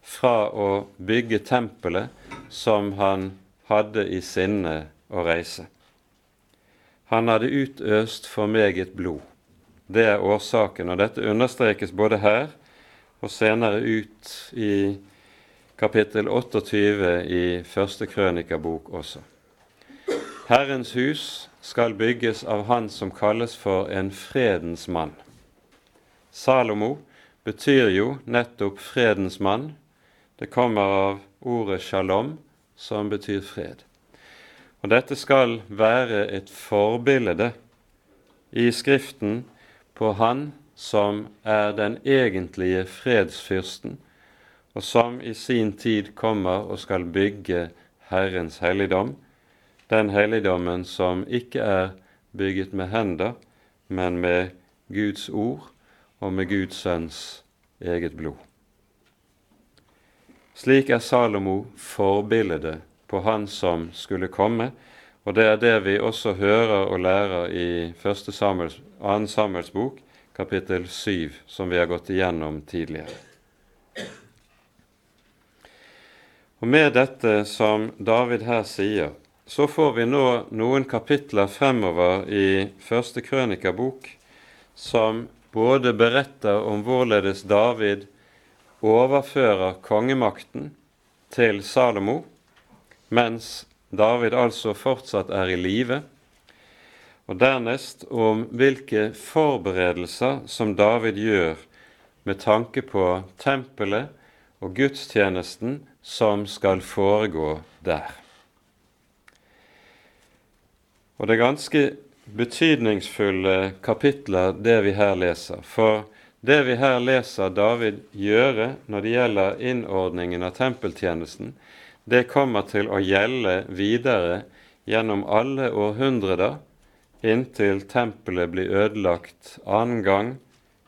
fra å bygge tempelet som han hadde i sinne å reise. Han hadde utøst for meget blod. Det er årsaken, og dette understrekes både her og senere ut i kapittel 28 i første krønikabok også. Herrens hus skal bygges av Han som kalles for en fredens mann. Salomo betyr jo nettopp fredens mann. Det kommer av ordet shalom, som betyr fred. Og dette skal være et forbilde i Skriften på Han som er den egentlige fredsfyrsten, og som i sin tid kommer og skal bygge Herrens helligdom, den helligdommen som ikke er bygget med hender, men med Guds ord og med Guds sønns eget blod. Slik er Salomo forbildet på han som skulle komme, og det er det vi også hører og lærer i 1. Samuels, 2. Samuels bok, kapittel 7, som vi har gått igjennom tidligere. Og Med dette som David her sier, så får vi nå noen kapitler fremover i første krønikabok som både beretter om hvorledes David overfører kongemakten til Salomo, mens David altså fortsatt er i live, og dernest om hvilke forberedelser som David gjør med tanke på tempelet og gudstjenesten som skal foregå der. Og det er ganske betydningsfulle kapitler, det vi her leser. For det vi her leser David gjøre når det gjelder innordningen av tempeltjenesten, det kommer til å gjelde videre gjennom alle århundrer inntil tempelet blir ødelagt annen gang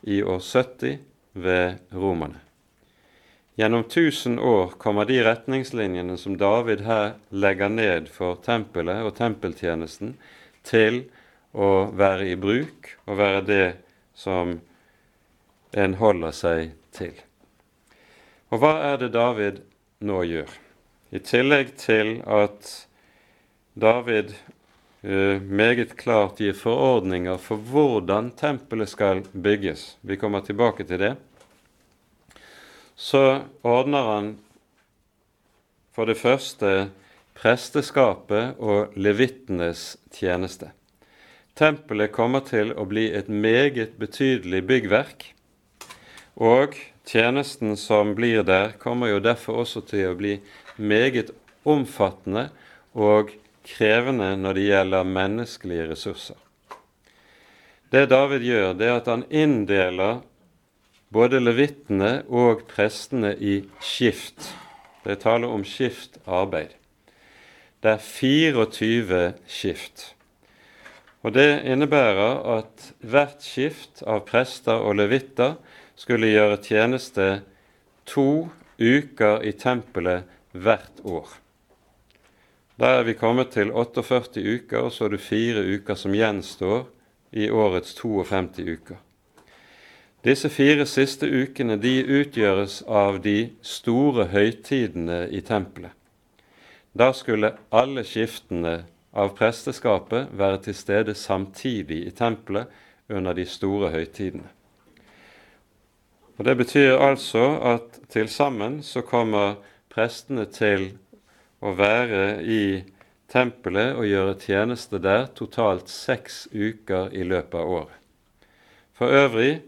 i år 70 ved romerne. Gjennom tusen år kommer de retningslinjene som David her legger ned for tempelet og tempeltjenesten, til å være i bruk og være det som en holder seg til. Og hva er det David nå gjør? I tillegg til at David uh, meget klart gir forordninger for hvordan tempelet skal bygges, vi kommer tilbake til det, så ordner han for det første presteskapet og levittenes tjeneste. Tempelet kommer til å bli et meget betydelig byggverk, og tjenesten som blir der, kommer jo derfor også til å bli meget omfattende og krevende når det gjelder menneskelige ressurser. Det David gjør, det er at han inndeler både levittene og prestene i skift. Det taler om skiftarbeid. Det er 24 skift. Og Det innebærer at hvert skift av prester og levitter skulle gjøre tjeneste to uker i tempelet hvert år. Da er vi kommet til 48 uker, og så er det fire uker som gjenstår i årets 52 uker. Disse fire siste ukene de utgjøres av de store høytidene i tempelet. Da skulle alle skiftene av presteskapet være til stede samtidig i tempelet under de store høytidene. Og Det betyr altså at til sammen så kommer prestene til å være i tempelet og gjøre tjeneste der totalt seks uker i løpet av året. For øvrig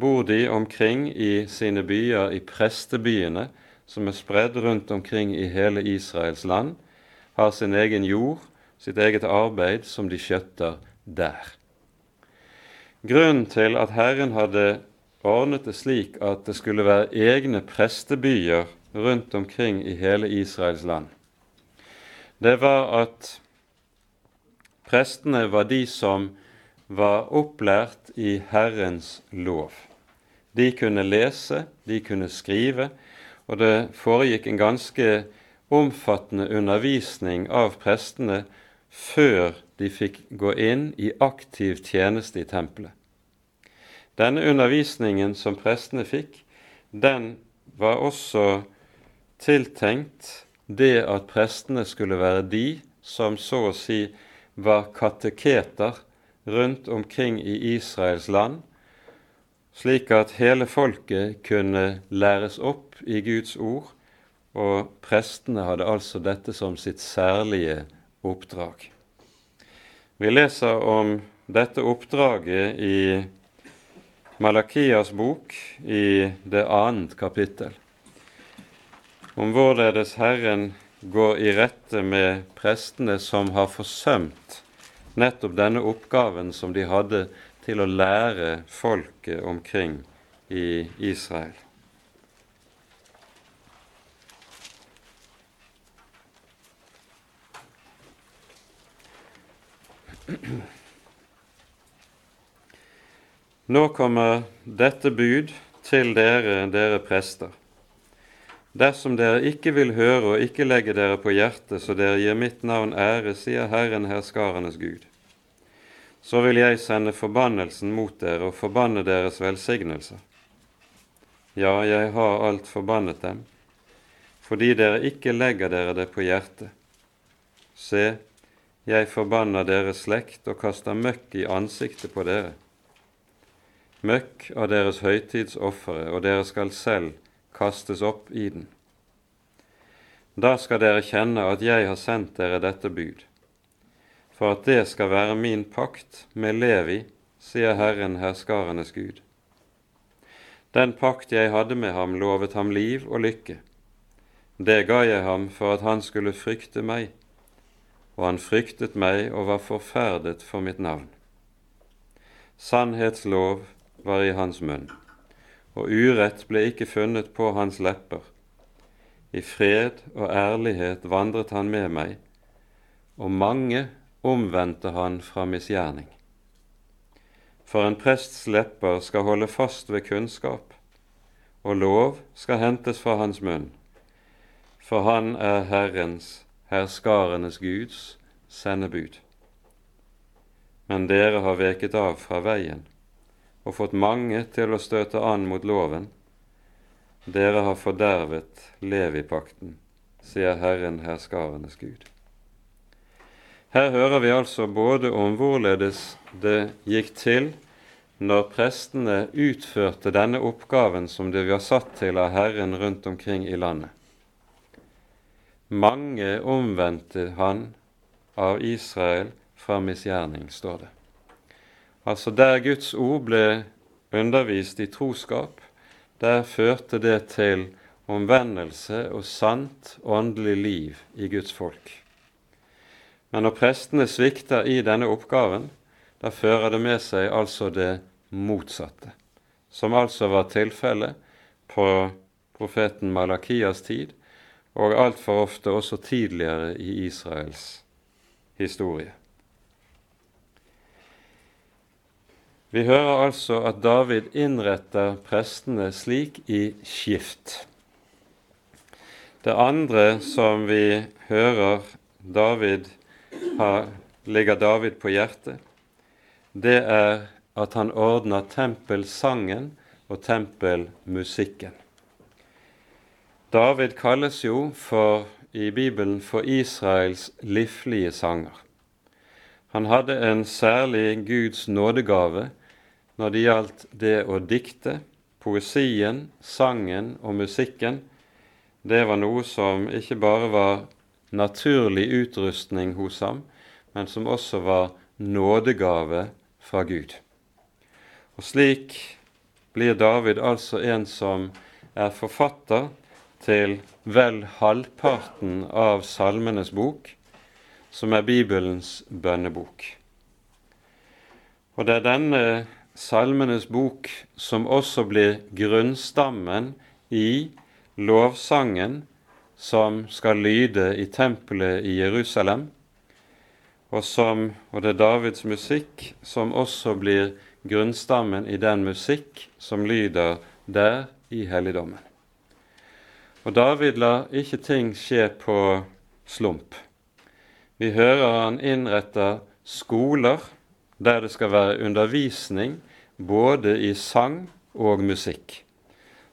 bor de omkring i sine byer, i prestebyene, som er spredd rundt omkring i hele Israels land, har sin egen jord, sitt eget arbeid, som de skjøtter der. Grunnen til at Herren hadde ordnet det slik at det skulle være egne prestebyer rundt omkring i hele Israels land, det var at prestene var de som var opplært i Herrens lov. De kunne lese, de kunne skrive, og det foregikk en ganske omfattende undervisning av prestene før de fikk gå inn i aktiv tjeneste i tempelet. Denne undervisningen som prestene fikk, den var også tiltenkt det at prestene skulle være de som så å si var kateketer rundt omkring i Israels land, slik at hele folket kunne læres opp i Guds ord, og prestene hadde altså dette som sitt særlige oppdrag. Vi leser om dette oppdraget i Malakias bok i det annet kapittel, om hvorledes Herren går i rette med prestene som har forsømt nettopp denne oppgaven som de hadde til å lære folket omkring i Israel. Nå kommer dette bud til dere, dere prester. Dersom dere ikke vil høre og ikke legge dere på hjertet, så dere gir mitt navn ære, sier Herren herskarenes Gud så vil jeg sende forbannelsen mot dere og forbanne deres velsignelser. Ja, jeg har alt forbannet dem, fordi dere ikke legger dere det på hjertet. Se, jeg forbanner deres slekt og kaster møkk i ansiktet på dere. Møkk av deres høytidsofre, og dere skal selv kastes opp i den. Da skal dere kjenne at jeg har sendt dere dette bud for at det skal være min pakt med Levi, sier Herren herskarenes Gud. Den pakt jeg hadde med ham, lovet ham liv og lykke. Det ga jeg ham for at han skulle frykte meg, og han fryktet meg og var forferdet for mitt navn. Sannhetslov var i hans munn, og urett ble ikke funnet på hans lepper. I fred og ærlighet vandret han med meg, og mange omvendte han fra misgjerning. For en prests lepper skal holde fast ved kunnskap, og lov skal hentes fra hans munn, for han er Herrens, herskarenes Guds, sendebud. Men dere har veket av fra veien og fått mange til å støte an mot loven. Dere har fordervet Levipakten, sier Herren herskarenes Gud. Her hører vi altså både om hvorledes det gikk til når prestene utførte denne oppgaven som de var satt til av Herren rundt omkring i landet. Mange omvendte han av Israel fra misgjerning, står det. Altså der Guds ord ble undervist i troskap, der førte det til omvendelse og sant åndelig liv i Guds folk. Men når prestene svikter i denne oppgaven, da fører det med seg altså det motsatte. som altså var tilfellet på profeten Malakias tid, og altfor ofte også tidligere i Israels historie. Vi hører altså at David innretter prestene slik i skift. Det andre som vi hører David har, ligger David på hjertet, det er at han ordner tempelsangen og tempelmusikken. David kalles jo for, i Bibelen for Israels livlige sanger. Han hadde en særlig Guds nådegave når det gjaldt det å dikte. Poesien, sangen og musikken, det var noe som ikke bare var naturlig utrustning hos ham, men som også var nådegave fra Gud. Og slik blir David altså en som er forfatter til vel halvparten av Salmenes bok, som er Bibelens bønnebok. Og det er denne Salmenes bok som også blir grunnstammen i lovsangen som skal lyde i tempelet i Jerusalem, og, som, og det er Davids musikk som også blir grunnstammen i den musikk som lyder der i helligdommen. Og David lar ikke ting skje på slump. Vi hører han innretter skoler der det skal være undervisning både i sang og musikk,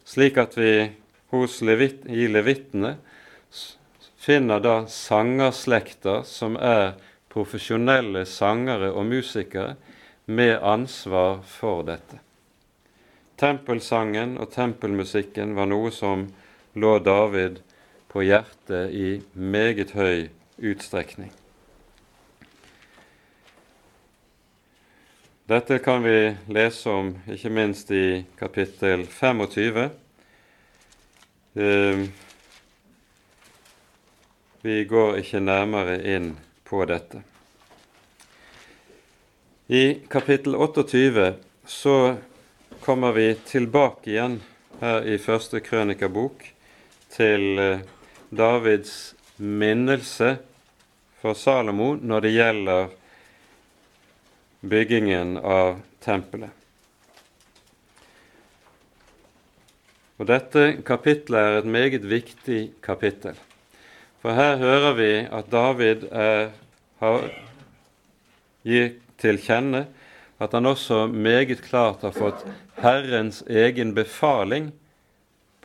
slik at vi levit, i levittene finner da sangerslekter som er profesjonelle sangere og musikere med ansvar for dette. Tempelsangen og tempelmusikken var noe som lå David på hjertet i meget høy utstrekning. Dette kan vi lese om ikke minst i kapittel 25. Eh, vi går ikke nærmere inn på dette. I kapittel 28 så kommer vi tilbake igjen her i første krønikabok til eh, Davids minnelse for Salomo når det gjelder byggingen av tempelet. Og Dette kapittelet er et meget viktig kapittel. For her hører vi at David er, har, gir til kjenne at han også meget klart har fått Herrens egen befaling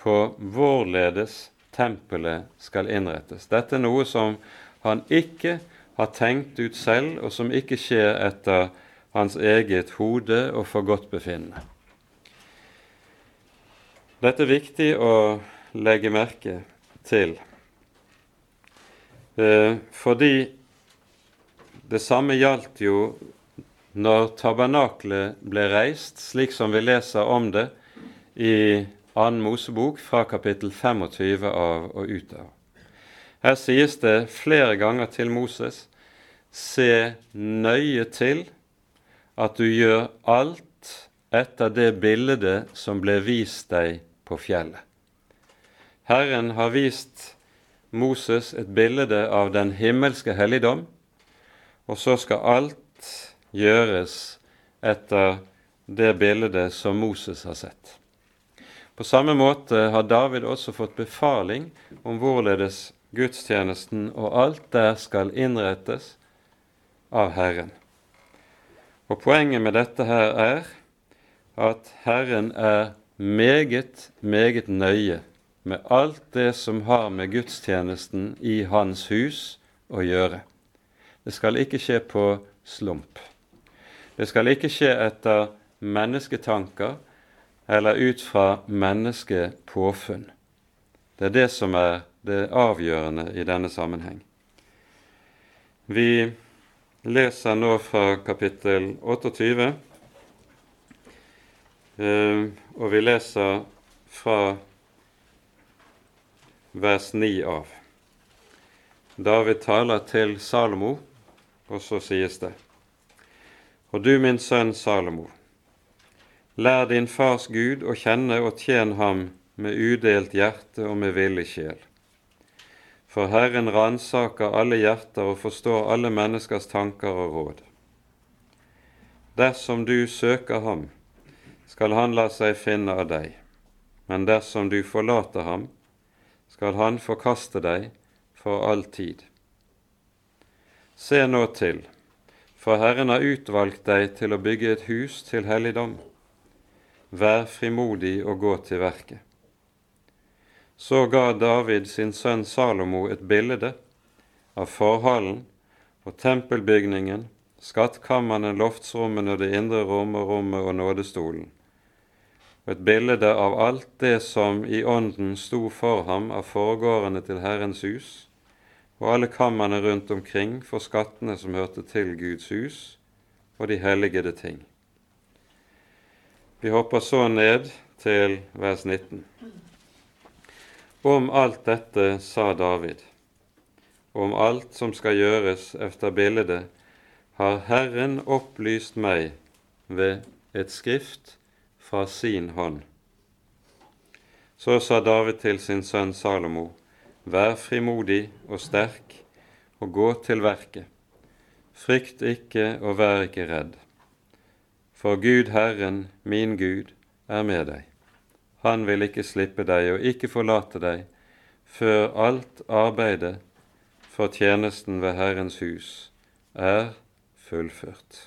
på hvorledes tempelet skal innrettes. Dette er noe som han ikke har tenkt ut selv, og som ikke skjer etter hans eget hode og for godt befinnende. Dette er viktig å legge merke til, eh, fordi det samme gjaldt jo når tabernaklet ble reist, slik som vi leser om det i 2. Mosebok fra kapittel 25 av og utover. Her sies det flere ganger til Moses se nøye til at du gjør alt etter det bildet som ble vist deg på fjellet. Herren har vist Moses et bilde av den himmelske helligdom, og så skal alt gjøres etter det bildet som Moses har sett. På samme måte har David også fått befaling om hvorledes gudstjenesten og alt der skal innrettes av Herren. Og Poenget med dette her er at Herren er meget, meget nøye med alt det som har med gudstjenesten i Hans hus å gjøre. Det skal ikke skje på slump. Det skal ikke skje etter mennesketanker eller ut fra menneskepåfunn. Det er det som er det avgjørende i denne sammenheng. Vi leser nå fra kapittel 28, eh, og vi leser fra vers 9 av. David taler til Salomo, og så sies det:" Og du, min sønn Salomo, Lær din fars Gud å kjenne og tjen ham med udelt hjerte og med villig sjel. For Herren ransaker alle hjerter og forstår alle menneskers tanker og råd. Dersom du søker ham, skal han la seg finne av deg, men dersom du forlater ham, skal han forkaste deg for all tid. Se nå til, for Herren har utvalgt deg til å bygge et hus til helligdom. Vær frimodig og gå til verket. Så ga David sin sønn Salomo et bilde av forhallen og tempelbygningen, skattkammerne, loftsrommene, det indre rom og rommet og nådestolen, og et bilde av alt det som i ånden sto for ham av foregårdene til Herrens hus, og alle kammerne rundt omkring for skattene som hørte til Guds hus og de helligede ting. Vi hopper så ned til vers 19. Om alt dette sa David, om alt som skal gjøres efter bildet, har Herren opplyst meg ved et skrift fra sin hånd. Så sa David til sin sønn Salomo, Vær frimodig og sterk, og gå til verket. Frykt ikke og vær ikke redd. For Gud Herren, min Gud, er med deg. Han vil ikke slippe deg og ikke forlate deg før alt arbeidet for tjenesten ved Herrens hus er fullført.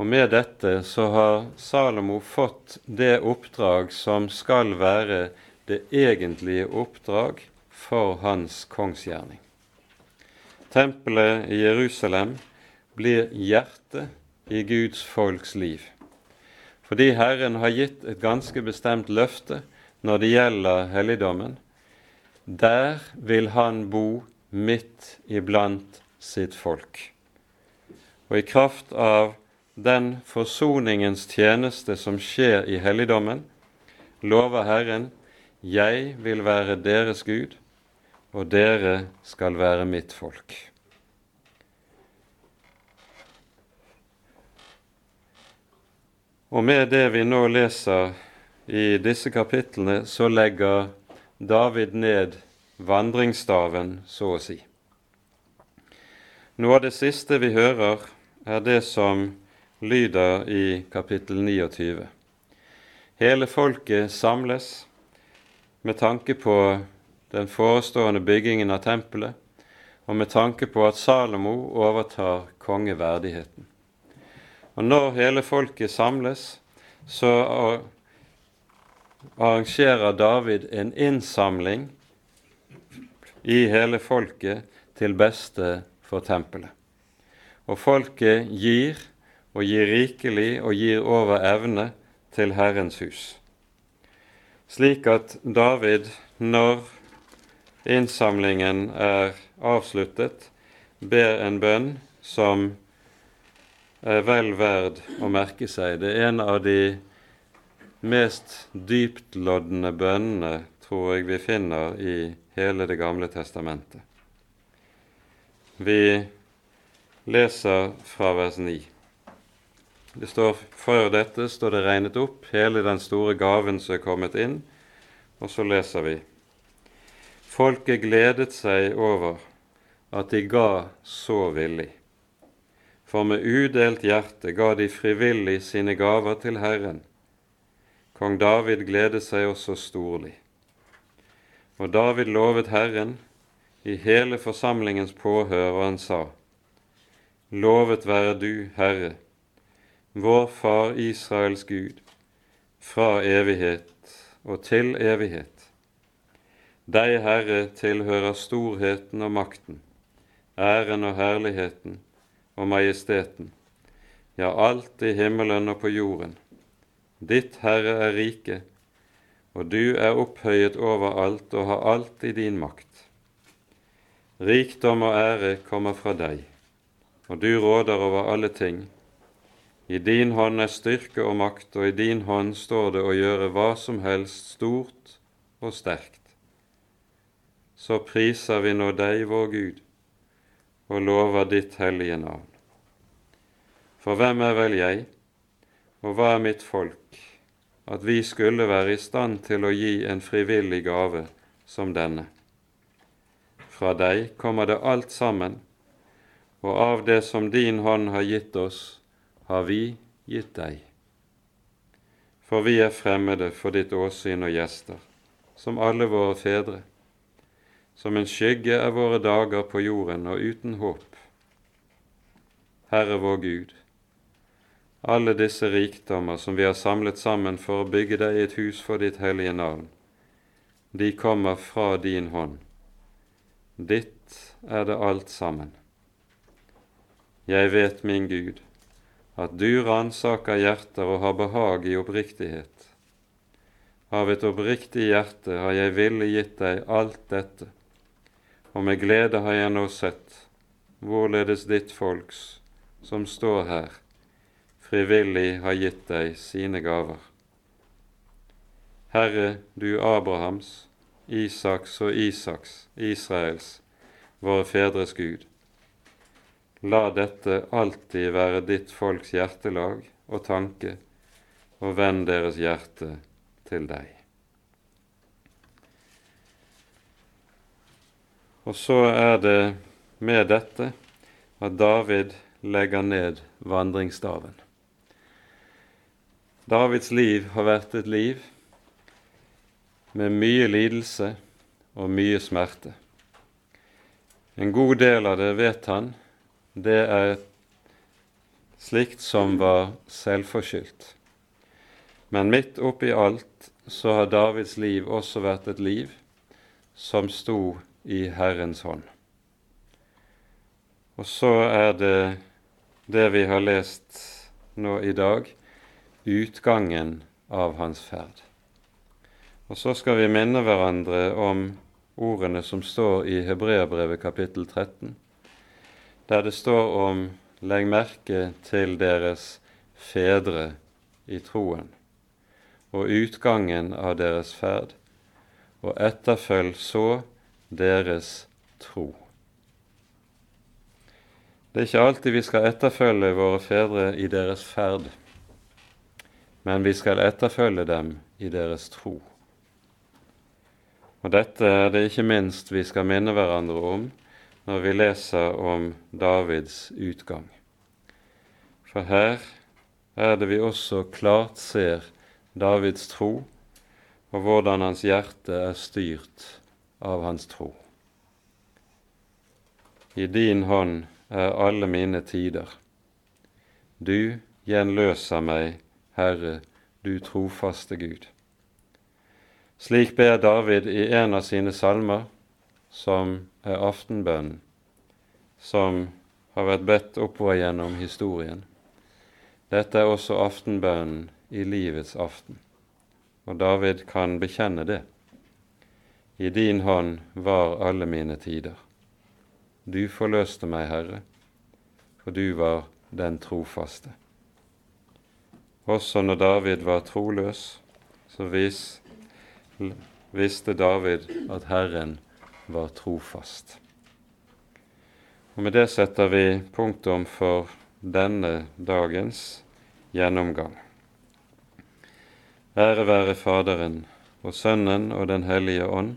Og med dette så har Salomo fått det oppdrag som skal være det egentlige oppdrag for hans kongsgjerning. Tempelet i Jerusalem blir hjertet i Guds folks liv. Fordi Herren har gitt et ganske bestemt løfte når det gjelder helligdommen. Der vil han bo midt iblant sitt folk. Og i kraft av den forsoningens tjeneste som skjer i helligdommen, lover Herren, jeg vil være deres Gud, og dere skal være mitt folk. Og med det vi nå leser i disse kapitlene, så legger David ned vandringsstaven, så å si. Noe av det siste vi hører, er det som lyder i kapittel 29. Hele folket samles med tanke på den forestående byggingen av tempelet, og med tanke på at Salomo overtar kongeverdigheten. Og når hele folket samles, så arrangerer David en innsamling i hele folket til beste for tempelet. Og folket gir og gir rikelig og gir over evne til Herrens hus. Slik at David, når innsamlingen er avsluttet, ber en bønn som er vel verd å merke seg. Det er en av de mest dyptloddende bønnene, tror jeg vi finner i hele Det gamle testamentet. Vi leser fra vers 9. Det står Før dette står det regnet opp hele den store gaven som er kommet inn, og så leser vi Folket gledet seg over at de ga så villig. For med udelt hjerte ga de frivillig sine gaver til Herren. Kong David gledet seg også storlig. Og David lovet Herren i hele forsamlingens påhør, og han sa:" Lovet være du, Herre, vår Far Israels Gud, fra evighet og til evighet. Deg, Herre, tilhører storheten og makten, æren og herligheten og majesteten, ja, alt i himmelen og på jorden. Ditt, Herre, er rike, og du er opphøyet over alt og har alt i din makt. Rikdom og ære kommer fra deg, og du råder over alle ting i din hånd er styrke og makt, og i din hånd står det å gjøre hva som helst stort og sterkt. Så priser vi nå deg, vår Gud, og lover ditt hellige navn. For hvem er vel jeg, og hva er mitt folk, at vi skulle være i stand til å gi en frivillig gave som denne? Fra deg kommer det alt sammen, og av det som din hånd har gitt oss, har vi gitt deg. For vi er fremmede for ditt åsyn og gjester, som alle våre fedre. Som en skygge er våre dager på jorden og uten håp. Herre vår Gud, alle disse rikdommer som vi har samlet sammen for å bygge deg et hus for ditt hellige navn, de kommer fra din hånd. Ditt er det alt sammen. Jeg vet, min Gud, at du ransaker hjerter og har behag i oppriktighet. Av et oppriktig hjerte har jeg ville gitt deg alt dette, og med glede har jeg nå sett hvorledes ditt folks, som står her, frivillig har gitt deg sine gaver. Herre, du Abrahams, Isaks og Isaks, Israels, våre fedres Gud. La dette alltid være ditt folks hjertelag og tanke, og vend deres hjerte til deg. Og så er det med dette at David legger ned vandringsstaven. Davids liv har vært et liv med mye lidelse og mye smerte. En god del av det vet han, det er slikt som var selvforskyldt. Men midt oppi alt så har Davids liv også vært et liv som sto i Herrens hånd. Og så er det det vi har lest nå i dag, utgangen av hans ferd. Og så skal vi minne hverandre om ordene som står i Hebreabrevet kapittel 13, der det står om Legg merke til deres fedre i troen, og utgangen av deres ferd, og etterfølg så deres tro. Det er ikke alltid vi skal etterfølge våre fedre i deres ferd men vi skal etterfølge dem i deres tro. Og Dette er det ikke minst vi skal minne hverandre om når vi leser om Davids utgang. For her er det vi også klart ser Davids tro, og hvordan hans hjerte er styrt av hans tro. I din hånd er alle mine tider. Du gjenløser meg Herre, du trofaste Gud. Slik ber David i en av sine salmer, som er aftenbønnen, som har vært bedt oppover gjennom historien. Dette er også aftenbønnen i livets aften, og David kan bekjenne det. I din hånd var alle mine tider. Du forløste meg, Herre, for du var den trofaste. Også når David var troløs, så vis, visste David at Herren var trofast. Og Med det setter vi punktum for denne dagens gjennomgang. Ære være Faderen og Sønnen og Den hellige ånd,